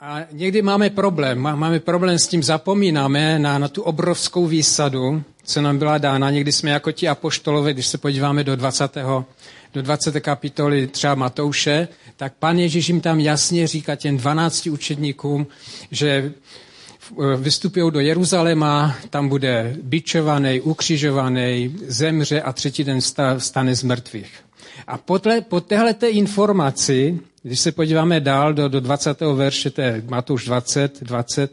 A někdy máme problém. Máme problém s tím, zapomínáme na, na tu obrovskou výsadu, co nám byla dána. Někdy jsme jako ti apoštolové, když se podíváme do 20. do 20. kapitoly třeba Matouše, tak pan Ježíš jim tam jasně říká těm 12 učedníkům, že vystupují do Jeruzaléma, tam bude bičovaný, ukřižovaný, zemře a třetí den stane z mrtvých. A po, téhleté informaci, když se podíváme dál do, do 20. verše, to je Matouš 20, 20,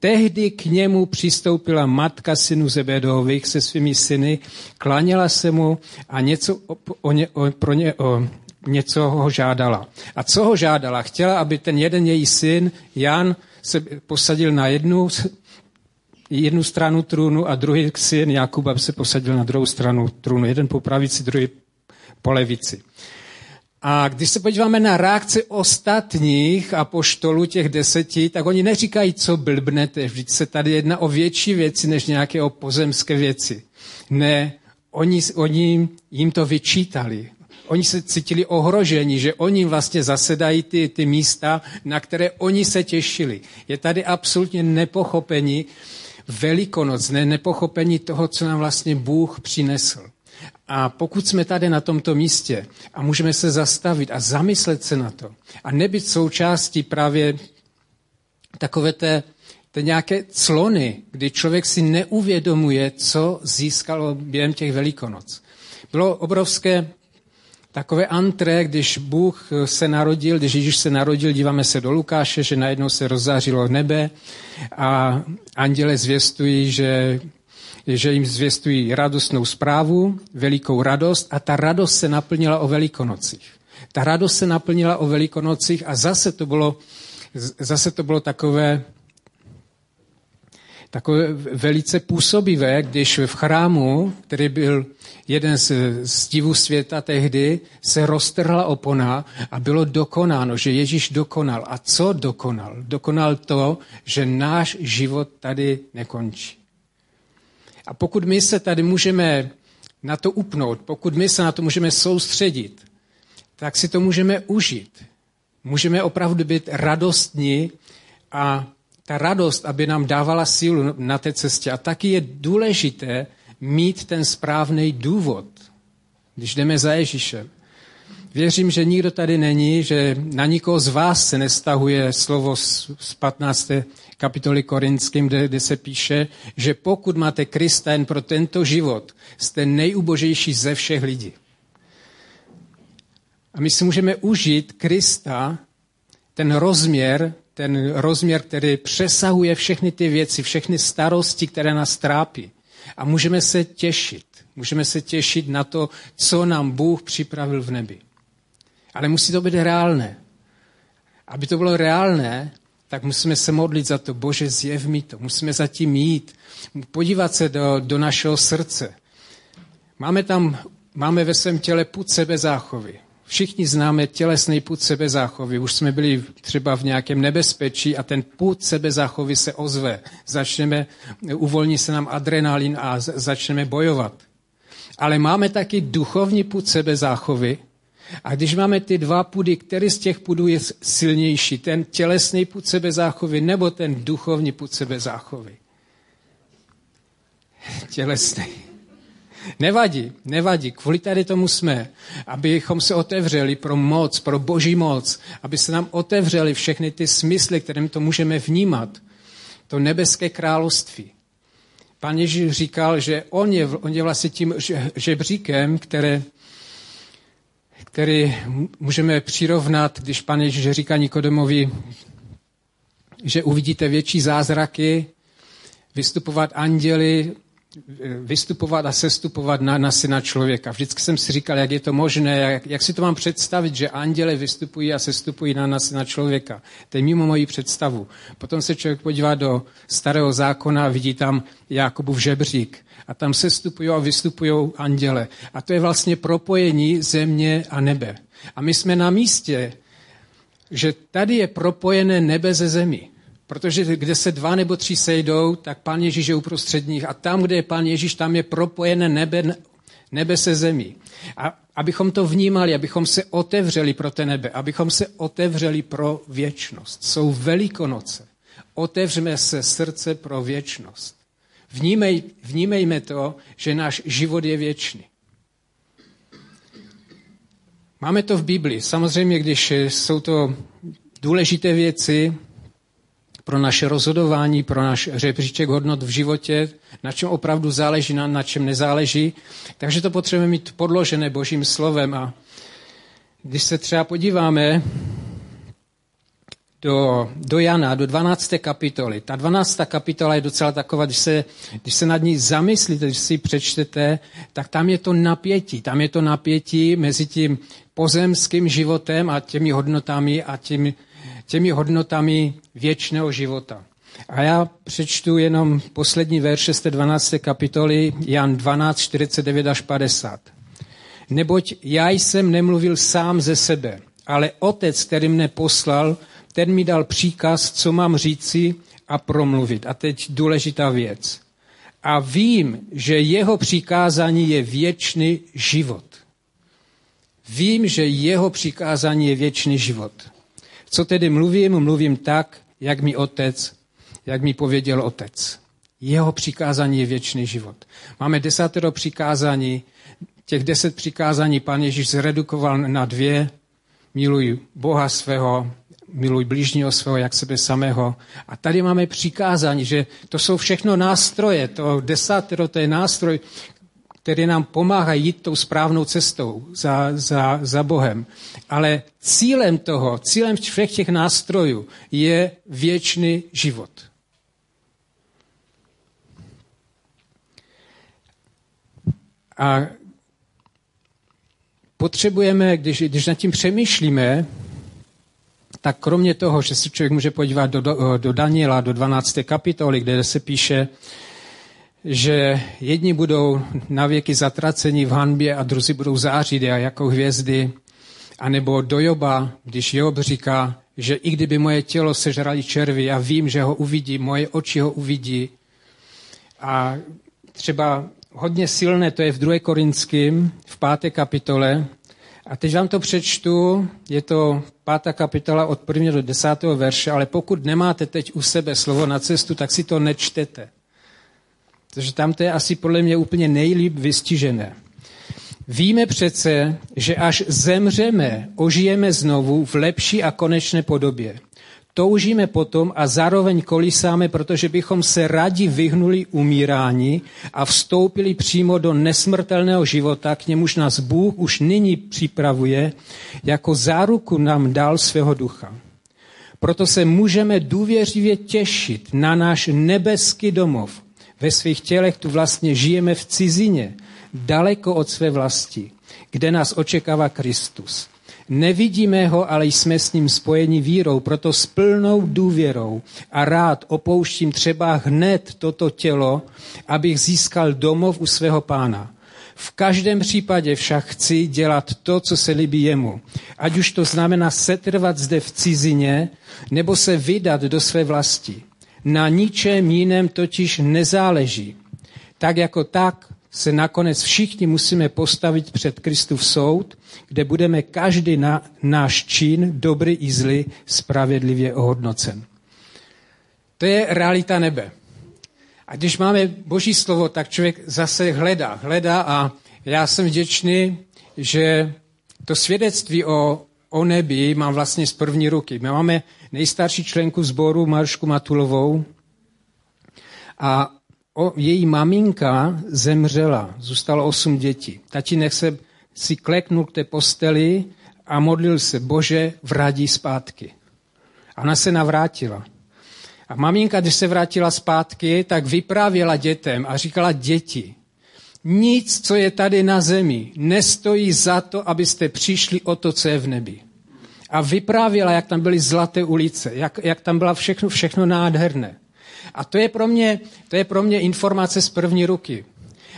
tehdy k němu přistoupila matka synu Zebedových se svými syny, klaněla se mu a něco o, o, o, pro ně, o, něco ho žádala. A co ho žádala? Chtěla, aby ten jeden její syn, Jan, se posadil na jednu, jednu stranu trůnu a druhý syn Jakub, aby se posadil na druhou stranu trůnu. Jeden po pravici, druhý po levici. A když se podíváme na reakci ostatních apoštolů, těch deseti, tak oni neříkají, co blbnete. Vždyť se tady jedná o větší věci, než nějaké o pozemské věci. Ne, oni, oni jim to vyčítali. Oni se cítili ohroženi, že oni vlastně zasedají ty, ty místa, na které oni se těšili. Je tady absolutně nepochopení velikonoc, ne, nepochopení toho, co nám vlastně Bůh přinesl. A pokud jsme tady na tomto místě a můžeme se zastavit a zamyslet se na to a nebyt součástí právě takové té, té nějaké clony, kdy člověk si neuvědomuje, co získalo během těch velikonoc. Bylo obrovské takové antré, když Bůh se narodil, když Ježíš se narodil, díváme se do Lukáše, že najednou se rozzářilo nebe a anděle zvěstují, že že jim zvěstují radostnou zprávu, velikou radost a ta radost se naplnila o velikonocích. Ta radost se naplnila o velikonocích a zase to bylo, zase to bylo takové, takové velice působivé, když v chrámu, který byl jeden z, z divů světa tehdy, se roztrhla opona a bylo dokonáno, že Ježíš dokonal. A co dokonal? Dokonal to, že náš život tady nekončí. A pokud my se tady můžeme na to upnout, pokud my se na to můžeme soustředit, tak si to můžeme užít. Můžeme opravdu být radostní a ta radost, aby nám dávala sílu na té cestě. A taky je důležité mít ten správný důvod, když jdeme za Ježíšem. Věřím, že nikdo tady není, že na nikoho z vás se nestahuje slovo z 15. kapitoly Korinským, kde, kde se píše, že pokud máte Krista jen pro tento život, jste nejubožejší ze všech lidí. A my si můžeme užít Krista, ten rozměr, ten rozměr, který přesahuje všechny ty věci, všechny starosti, které nás trápí. A můžeme se těšit. Můžeme se těšit na to, co nám Bůh připravil v nebi. Ale musí to být reálné. Aby to bylo reálné, tak musíme se modlit za to, Bože, zjev mi to. Musíme za tím jít, podívat se do, do našeho srdce. Máme tam, máme ve svém těle put sebezáchovy. Všichni známe tělesný put sebezáchovy. Už jsme byli třeba v nějakém nebezpečí a ten put sebezáchovy se ozve. Začneme, uvolní se nám adrenalin a začneme bojovat. Ale máme taky duchovní put sebezáchovy, a když máme ty dva pudy, který z těch pudů je silnější, ten tělesný pud sebezáchovy nebo ten duchovní pud sebezáchovy? Tělesný. Nevadí, nevadí. Kvůli tady tomu jsme, abychom se otevřeli pro moc, pro boží moc, aby se nám otevřeli všechny ty smysly, kterým to můžeme vnímat. To nebeské království. Pan Ježíš říkal, že on je, on je vlastně tím žebříkem, které který můžeme přirovnat, když pan Ježíš říká Nikodemovi, že uvidíte větší zázraky, vystupovat anděli, vystupovat a sestupovat na, na syna člověka. Vždycky jsem si říkal, jak je to možné, jak, jak si to mám představit, že anděle vystupují a sestupují na, na syna člověka. To je mimo moji představu. Potom se člověk podívá do starého zákona a vidí tam Jakubův žebřík a tam sestupují a vystupují anděle. A to je vlastně propojení země a nebe. A my jsme na místě, že tady je propojené nebe ze zemí. Protože kde se dva nebo tři sejdou, tak pán Ježíš je uprostřed nich. A tam, kde je pán Ježíš, tam je propojené nebe Nebe se zemí. A abychom to vnímali, abychom se otevřeli pro té nebe, abychom se otevřeli pro věčnost. Jsou velikonoce. Otevřeme se srdce pro věčnost. Vnímej, vnímejme to, že náš život je věčný. Máme to v Biblii. Samozřejmě, když jsou to důležité věci pro naše rozhodování, pro náš řebříček hodnot v životě, na čem opravdu záleží, na, na čem nezáleží. Takže to potřebujeme mít podložené božím slovem. A když se třeba podíváme do, do Jana, do 12. kapitoly. Ta 12. kapitola je docela taková, když se, když se nad ní zamyslíte, když si ji přečtete, tak tam je to napětí. Tam je to napětí mezi tím pozemským životem a těmi hodnotami a těmi, těmi hodnotami věčného života. A já přečtu jenom poslední verše z té 12. kapitoly, Jan 12, 49 až 50. Neboť já jsem nemluvil sám ze sebe, ale otec, který mne poslal, ten mi dal příkaz, co mám říci a promluvit. A teď důležitá věc. A vím, že jeho přikázání je věčný život. Vím, že jeho přikázání je věčný život. Co tedy mluvím? Mluvím tak, jak mi otec, jak mi pověděl otec. Jeho přikázání je věčný život. Máme desatero přikázání. Těch deset přikázání pan Ježíš zredukoval na dvě. Miluj Boha svého, miluj blížního svého jak sebe samého. A tady máme přikázání, že to jsou všechno nástroje. To desatero, to je nástroj, který nám pomáhá jít tou správnou cestou za, za, za Bohem. Ale cílem toho, cílem všech těch nástrojů je věčný život. A potřebujeme, když, když nad tím přemýšlíme, tak kromě toho, že se člověk může podívat do, do, do Daniela, do 12. kapitoly, kde se píše, že jedni budou navěky zatraceni v hanbě a druzí budou zářit jako hvězdy, anebo do Joba, když Job říká, že i kdyby moje tělo sežrali červy, já vím, že ho uvidí, moje oči ho uvidí. A třeba hodně silné, to je v 2. Korinským, v páté kapitole. A teď vám to přečtu, je to pátá kapitola od 1. do 10. verše, ale pokud nemáte teď u sebe slovo na cestu, tak si to nečtete. Protože tam to je asi podle mě úplně nejlíp vystižené. Víme přece, že až zemřeme, ožijeme znovu v lepší a konečné podobě. Toužíme potom a zároveň kolisáme, protože bychom se rádi vyhnuli umírání a vstoupili přímo do nesmrtelného života, k němuž nás Bůh už nyní připravuje, jako záruku nám dal svého ducha. Proto se můžeme důvěřivě těšit na náš nebeský domov, ve svých tělech tu vlastně žijeme v cizině, daleko od své vlasti, kde nás očekává Kristus. Nevidíme ho, ale jsme s ním spojeni vírou, proto s plnou důvěrou a rád opouštím třeba hned toto tělo, abych získal domov u svého pána. V každém případě však chci dělat to, co se líbí jemu. Ať už to znamená setrvat zde v cizině, nebo se vydat do své vlasti. Na ničem jiném totiž nezáleží. Tak jako tak se nakonec všichni musíme postavit před Kristův soud, kde budeme každý na náš čin, dobrý i zlý, spravedlivě ohodnocen. To je realita nebe. A když máme Boží slovo, tak člověk zase hledá, hledá a já jsem vděčný, že to svědectví o, o nebi mám vlastně z první ruky. My máme nejstarší členku sboru Maršku Matulovou a o, její maminka zemřela, zůstalo osm dětí. Tatínek se si kleknul k té posteli a modlil se, bože, vrátí zpátky. A ona se navrátila. A maminka, když se vrátila zpátky, tak vyprávěla dětem a říkala, děti, nic, co je tady na zemi, nestojí za to, abyste přišli o to, co je v nebi a vyprávěla, jak tam byly zlaté ulice, jak, jak tam byla všechno, všechno nádherné. A to je, pro mě, to je pro mě informace z první ruky.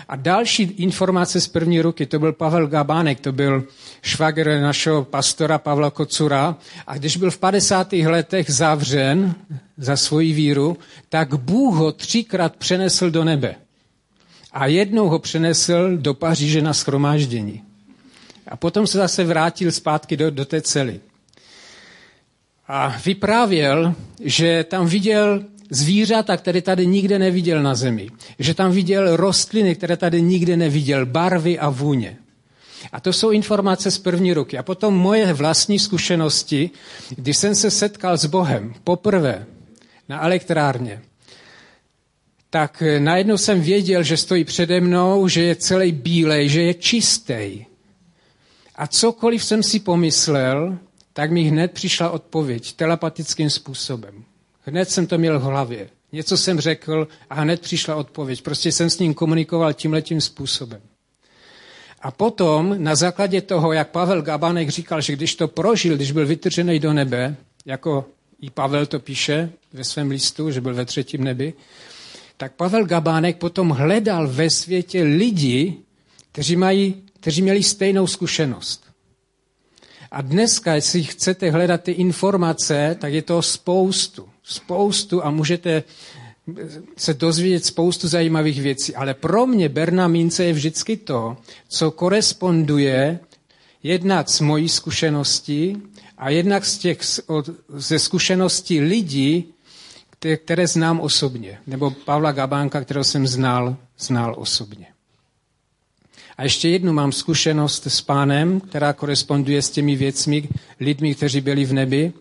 A další informace z první ruky, to byl Pavel Gabánek, to byl švagr našeho pastora Pavla Kocura. A když byl v 50. letech zavřen za svoji víru, tak Bůh ho třikrát přenesl do nebe. A jednou ho přenesl do Paříže na schromáždění. A potom se zase vrátil zpátky do, do té cely. A vyprávěl, že tam viděl zvířata, které tady nikde neviděl na zemi. Že tam viděl rostliny, které tady nikde neviděl, barvy a vůně. A to jsou informace z první ruky. A potom moje vlastní zkušenosti, když jsem se setkal s Bohem poprvé na elektrárně, tak najednou jsem věděl, že stojí přede mnou, že je celý bílej, že je čistý. A cokoliv jsem si pomyslel, tak mi hned přišla odpověď telepatickým způsobem. Hned jsem to měl v hlavě. Něco jsem řekl a hned přišla odpověď. Prostě jsem s ním komunikoval tímhletím způsobem. A potom na základě toho, jak Pavel Gabanek říkal, že když to prožil, když byl vytržený do nebe, jako i Pavel to píše ve svém listu, že byl ve třetím nebi, tak Pavel Gabánek potom hledal ve světě lidi, kteří, mají, kteří měli stejnou zkušenost. A dneska, jestli chcete hledat ty informace, tak je to spoustu. Spoustu a můžete se dozvědět spoustu zajímavých věcí. Ale pro mě Berna Mince je vždycky to, co koresponduje jednak s mojí zkušeností a jednak z těch, ze zkušeností lidí, které znám osobně. Nebo Pavla Gabánka, kterého jsem znal, znal osobně. A ještě jednu mám zkušenost s pánem, která koresponduje s těmi věcmi, lidmi, kteří byli v nebi.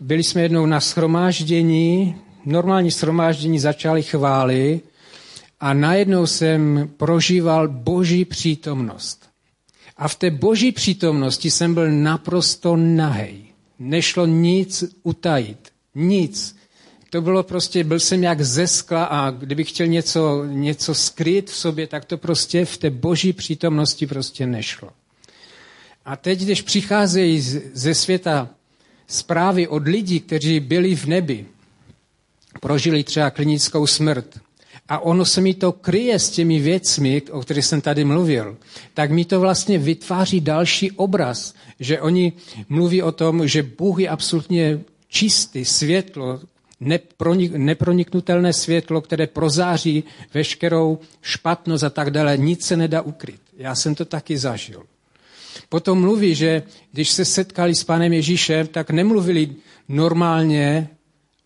Byli jsme jednou na schromáždění, normální schromáždění začali chvály a najednou jsem prožíval boží přítomnost. A v té boží přítomnosti jsem byl naprosto nahej. Nešlo nic utajit. Nic. To bylo prostě, byl jsem jak ze skla a kdybych chtěl něco, něco skryt v sobě, tak to prostě v té boží přítomnosti prostě nešlo. A teď, když přicházejí ze světa zprávy od lidí, kteří byli v nebi, prožili třeba klinickou smrt, a ono se mi to kryje s těmi věcmi, o kterých jsem tady mluvil, tak mi to vlastně vytváří další obraz, že oni mluví o tom, že Bůh je absolutně čistý, světlo, neproniknutelné světlo, které prozáří veškerou špatnost a tak dále. Nic se nedá ukryt. Já jsem to taky zažil. Potom mluví, že když se setkali s panem Ježíšem, tak nemluvili normálně,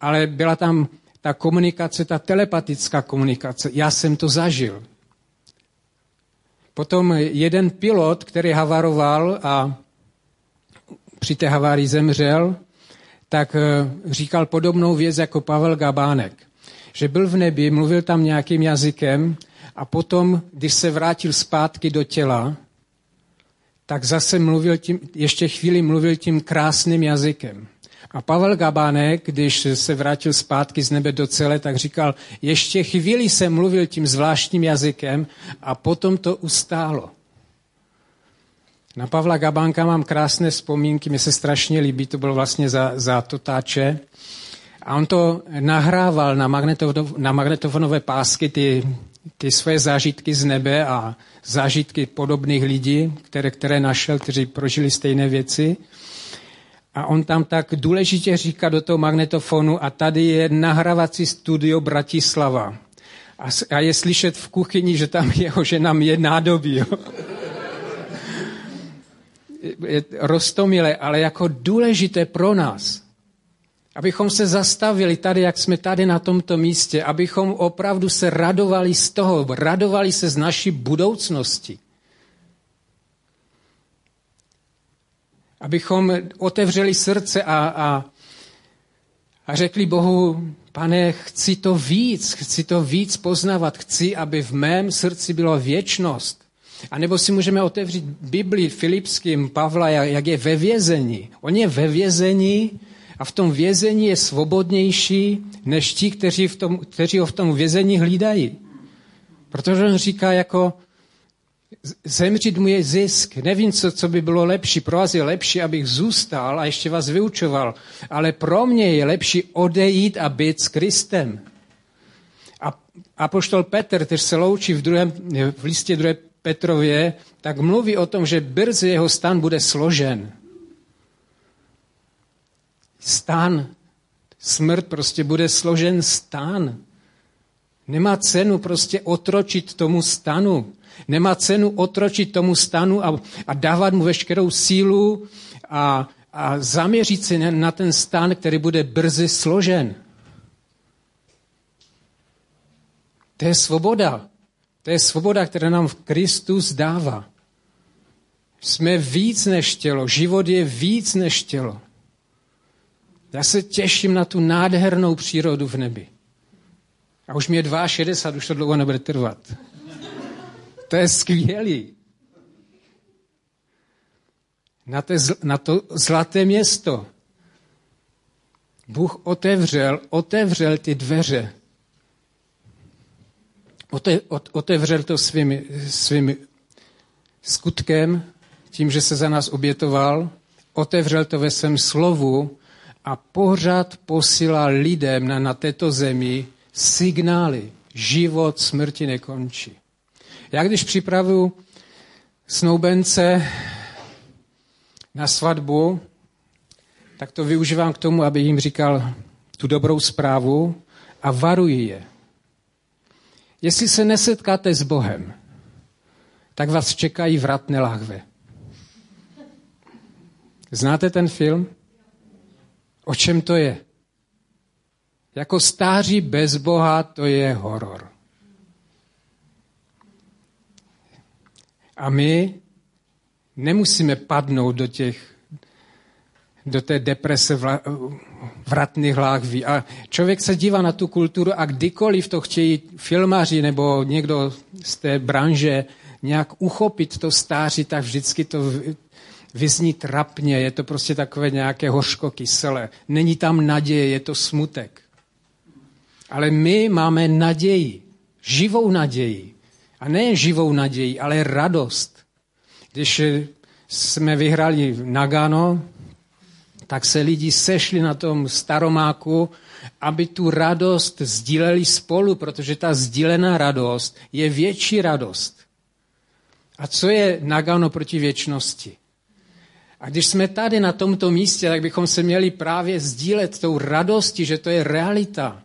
ale byla tam ta komunikace, ta telepatická komunikace. Já jsem to zažil. Potom jeden pilot, který havaroval a při té havárii zemřel, tak eh, říkal podobnou věc jako Pavel Gabánek. Že byl v nebi, mluvil tam nějakým jazykem a potom, když se vrátil zpátky do těla, tak zase mluvil tím, ještě chvíli mluvil tím krásným jazykem. A Pavel Gabánek, když se vrátil zpátky z nebe do celé, tak říkal, ještě chvíli jsem mluvil tím zvláštním jazykem a potom to ustálo. Na Pavla Gabánka mám krásné vzpomínky, mi se strašně líbí, to bylo vlastně za, za totáče. A on to nahrával na, na magnetofonové pásky, ty, ty své zážitky z nebe a zážitky podobných lidí, které, které našel, kteří prožili stejné věci. A on tam tak důležitě říká do toho magnetofonu a tady je nahrávací studio Bratislava. A, a je slyšet v kuchyni, že tam jeho žena je nádobí. Jo rostomile, ale jako důležité pro nás, abychom se zastavili tady, jak jsme tady na tomto místě, abychom opravdu se radovali z toho, radovali se z naší budoucnosti. Abychom otevřeli srdce a, a, a řekli Bohu, pane, chci to víc, chci to víc poznávat, chci, aby v mém srdci byla věčnost. A nebo si můžeme otevřít Bibli Filipským Pavla, jak je ve vězení. On je ve vězení a v tom vězení je svobodnější než ti, kteří, v tom, kteří ho v tom vězení hlídají. Protože on říká jako, zemřít mu je zisk. Nevím, co, co by bylo lepší. Pro vás je lepší, abych zůstal a ještě vás vyučoval. Ale pro mě je lepší odejít a být s Kristem. A apoštol Petr, který se loučí v, druhém, v listě druhé Petrově, tak mluví o tom, že brzy jeho stan bude složen. Stan, smrt prostě bude složen stan. Nemá cenu prostě otročit tomu stanu. Nemá cenu otročit tomu stanu a, a dávat mu veškerou sílu a, a zaměřit si na ten stan, který bude brzy složen. To je svoboda. To je svoboda, která nám v Kristus dává. Jsme víc než tělo. Život je víc než tělo. Já se těším na tu nádhernou přírodu v nebi. A už mi je 62, už to dlouho nebude trvat. To je skvělý. Na, te, na to zlaté město. Bůh otevřel, otevřel ty dveře. Ote, otevřel to svým, svým skutkem, tím, že se za nás obětoval, otevřel to ve svém slovu a pořád posílal lidem na, na této zemi signály. Život smrti nekončí. Já když připravuju snoubence na svatbu, tak to využívám k tomu, aby jim říkal tu dobrou zprávu a varuji je. Jestli se nesetkáte s Bohem, tak vás čekají vratné lahve. Znáte ten film? O čem to je? Jako stáří bez Boha to je horor. A my nemusíme padnout do těch do té deprese vla, vratných láhví. A člověk se dívá na tu kulturu a kdykoliv to chtějí filmaři nebo někdo z té branže nějak uchopit to stáří, tak vždycky to vyzní trapně, je to prostě takové nějaké hořko kyselé. Není tam naděje, je to smutek. Ale my máme naději, živou naději. A ne živou naději, ale radost. Když jsme vyhrali Nagano, tak se lidi sešli na tom staromáku, aby tu radost sdíleli spolu, protože ta sdílená radost je větší radost. A co je Nagano proti věčnosti? A když jsme tady na tomto místě, tak bychom se měli právě sdílet tou radostí, že to je realita.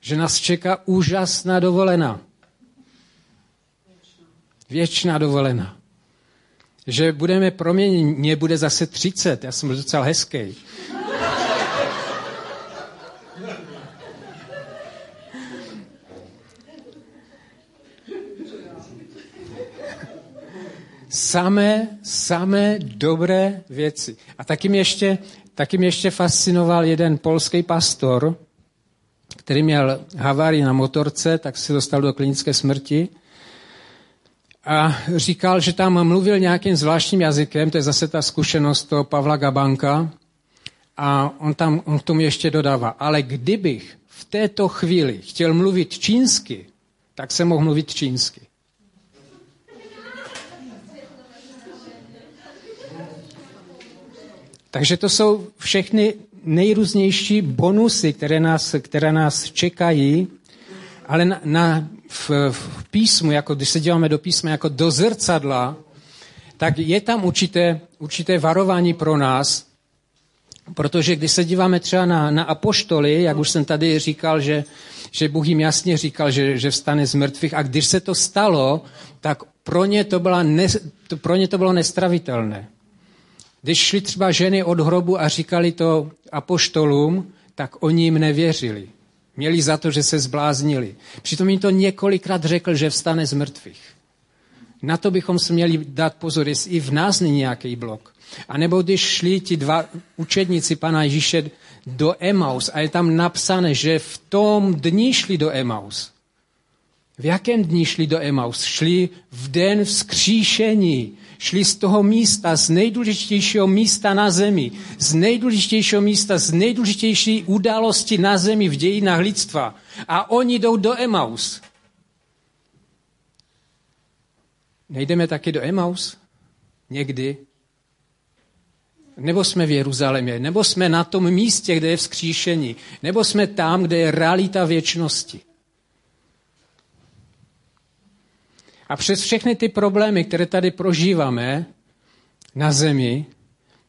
Že nás čeká úžasná dovolená. Věčná dovolená. Že budeme proměněni, mě bude zase 30, já jsem docela hezký. samé, samé dobré věci. A taky mě ještě, taky mě ještě fascinoval jeden polský pastor, který měl havárii na motorce, tak se dostal do klinické smrti. A říkal, že tam mluvil nějakým zvláštním jazykem, to je zase ta zkušenost toho Pavla Gabanka. A on tam on k tomu ještě dodává, ale kdybych v této chvíli chtěl mluvit čínsky, tak se mohl mluvit čínsky. Takže to jsou všechny nejrůznější bonusy, které nás, které nás čekají, ale na, na, v, v písmu, jako když se díváme do písma jako do zrcadla, tak je tam určité, určité varování pro nás, protože když se díváme třeba na, na apoštoly, jak už jsem tady říkal, že, že Bůh jim jasně říkal, že, že vstane z mrtvých a když se to stalo, tak pro ně to, byla ne, to, pro ně to bylo nestravitelné. Když šli třeba ženy od hrobu a říkali to apoštolům, tak oni jim nevěřili. Měli za to, že se zbláznili. Přitom jim to několikrát řekl, že vstane z mrtvých. Na to bychom si měli dát pozor, jestli i v nás není nějaký blok. A nebo když šli ti dva učedníci pana Ježíše do Emaus a je tam napsané, že v tom dní šli do Emaus. V jakém dní šli do Emaus? Šli v den vzkříšení šli z toho místa, z nejdůležitějšího místa na zemi, z nejdůležitějšího místa, z nejdůležitější události na zemi v dějinách lidstva. A oni jdou do Emaus. Nejdeme taky do Emaus? Někdy? Nebo jsme v Jeruzalémě, nebo jsme na tom místě, kde je vzkříšení, nebo jsme tam, kde je realita věčnosti. A přes všechny ty problémy, které tady prožíváme na zemi,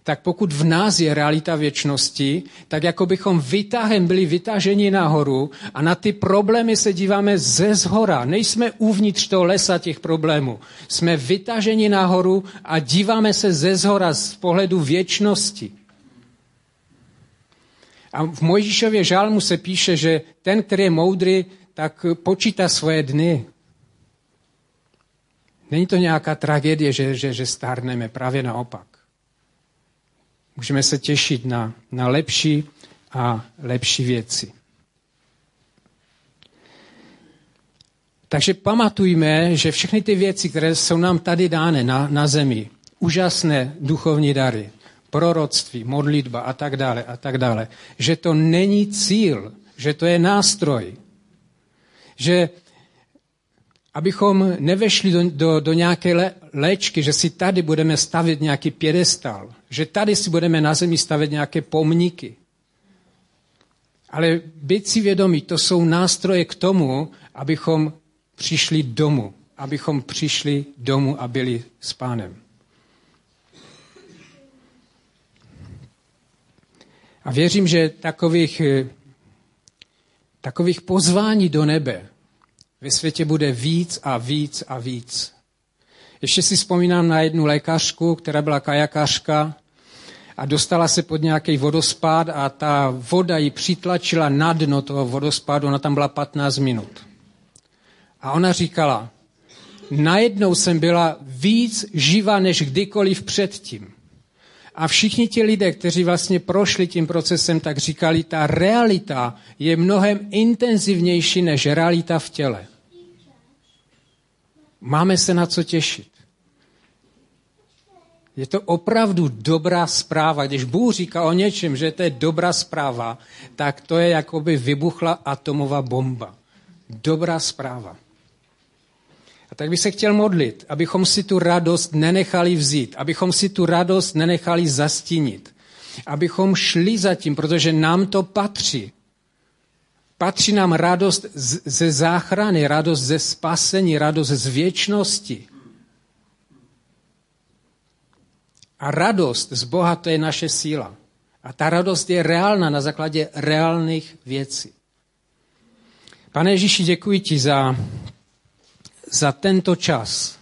tak pokud v nás je realita věčnosti, tak jako bychom vytahem byli vytaženi nahoru a na ty problémy se díváme ze zhora. Nejsme uvnitř toho lesa těch problémů. Jsme vytaženi nahoru a díváme se ze zhora z pohledu věčnosti. A v Mojžíšově žálmu se píše, že ten, který je moudrý, tak počítá svoje dny. Není to nějaká tragédie, že, že, že stárneme, právě naopak. Můžeme se těšit na, na lepší a lepší věci. Takže pamatujme, že všechny ty věci, které jsou nám tady dány na, na zemi, úžasné duchovní dary, proroctví, modlitba a tak dále a tak dále, že to není cíl, že to je nástroj. Že abychom nevešli do, do, do nějaké le, léčky, že si tady budeme stavit nějaký pědestal, že tady si budeme na zemi stavět nějaké pomníky. Ale být si vědomí, to jsou nástroje k tomu, abychom přišli domů, abychom přišli domů a byli s pánem. A věřím, že takových, takových pozvání do nebe ve světě bude víc a víc a víc. Ještě si vzpomínám na jednu lékařku, která byla kajakářka a dostala se pod nějaký vodospád a ta voda ji přitlačila na dno toho vodospádu, ona tam byla 15 minut. A ona říkala, najednou jsem byla víc živa než kdykoliv předtím. A všichni ti lidé, kteří vlastně prošli tím procesem, tak říkali, ta realita je mnohem intenzivnější než realita v těle. Máme se na co těšit. Je to opravdu dobrá zpráva. Když Bůh říká o něčem, že to je dobrá zpráva, tak to je, jako by vybuchla atomová bomba. Dobrá zpráva. A tak bych se chtěl modlit, abychom si tu radost nenechali vzít, abychom si tu radost nenechali zastínit, abychom šli za tím, protože nám to patří. Patří nám radost ze záchrany, radost ze spasení, radost z věčnosti. A radost z Boha to je naše síla. A ta radost je reálna na základě reálných věcí. Pane Ježíši, děkuji ti za za tento čas.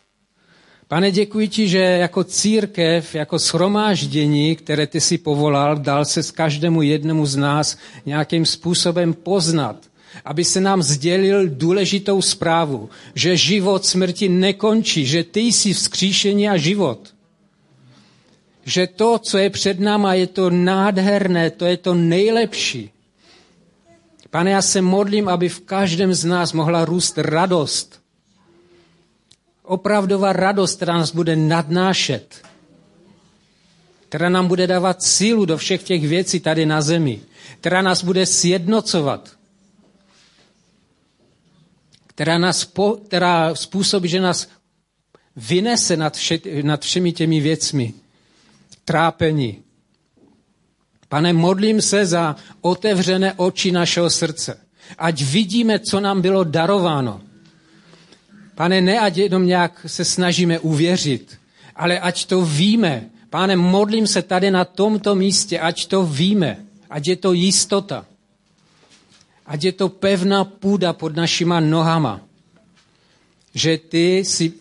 Pane, děkuji ti, že jako církev, jako shromáždění, které ty si povolal, dal se s každému jednomu z nás nějakým způsobem poznat, aby se nám sdělil důležitou zprávu, že život smrti nekončí, že ty jsi vzkříšení a život. Že to, co je před náma, je to nádherné, to je to nejlepší. Pane, já se modlím, aby v každém z nás mohla růst radost, opravdová radost, která nás bude nadnášet, která nám bude dávat sílu do všech těch věcí tady na zemi, která nás bude sjednocovat, která, nás po, která způsobí, že nás vynese nad, vše, nad všemi těmi věcmi, trápení. Pane, modlím se za otevřené oči našeho srdce. Ať vidíme, co nám bylo darováno. Pane, ne ať jenom nějak se snažíme uvěřit, ale ať to víme. Pane, modlím se tady na tomto místě, ať to víme, ať je to jistota, ať je to pevná půda pod našima nohama, že ty, si,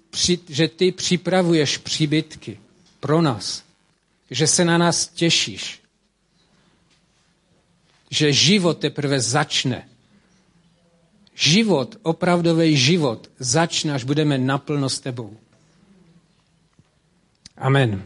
že ty připravuješ příbytky pro nás, že se na nás těšíš, že život teprve začne život, opravdový život začne, až budeme naplno s tebou. Amen.